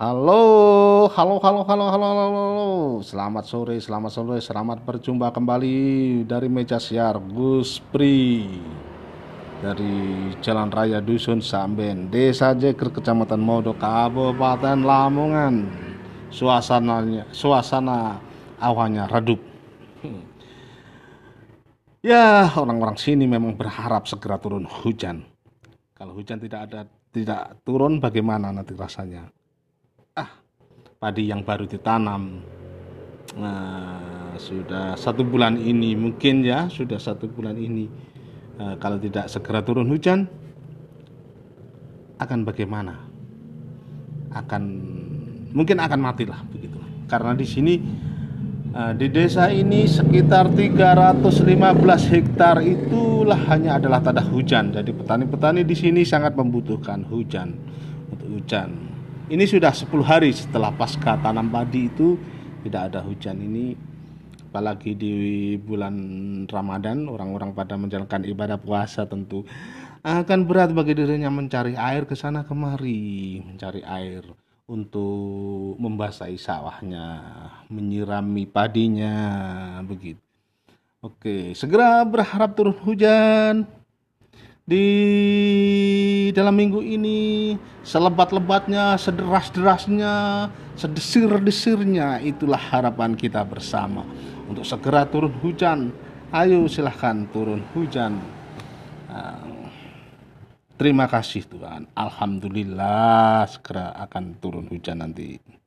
Halo, halo, halo, halo, halo, halo, halo. Selamat sore, selamat sore, selamat berjumpa kembali dari meja siar Gus Pri dari Jalan Raya Dusun Samben, Desa Jeger, Kecamatan Modo, Kabupaten Lamongan. Suasananya, suasana awannya redup. Hmm. Ya, orang-orang sini memang berharap segera turun hujan. Kalau hujan tidak ada, tidak turun, bagaimana nanti rasanya? Padi yang baru ditanam. Nah, sudah satu bulan ini mungkin ya sudah satu bulan ini uh, kalau tidak segera turun hujan akan bagaimana? Akan mungkin akan matilah begitu. Karena di sini uh, di desa ini sekitar 315 hektar itulah hanya adalah tanah hujan. Jadi petani-petani di sini sangat membutuhkan hujan untuk hujan ini sudah 10 hari setelah pasca tanam padi itu tidak ada hujan ini. Apalagi di bulan Ramadan orang-orang pada menjalankan ibadah puasa tentu akan berat bagi dirinya mencari air ke sana kemari mencari air untuk membasahi sawahnya menyirami padinya begitu. Oke segera berharap turun hujan. Di dalam minggu ini selebat-lebatnya, sederas-derasnya, sedesir-desirnya itulah harapan kita bersama untuk segera turun hujan. Ayo silahkan turun hujan. Ah, terima kasih Tuhan. Alhamdulillah segera akan turun hujan nanti.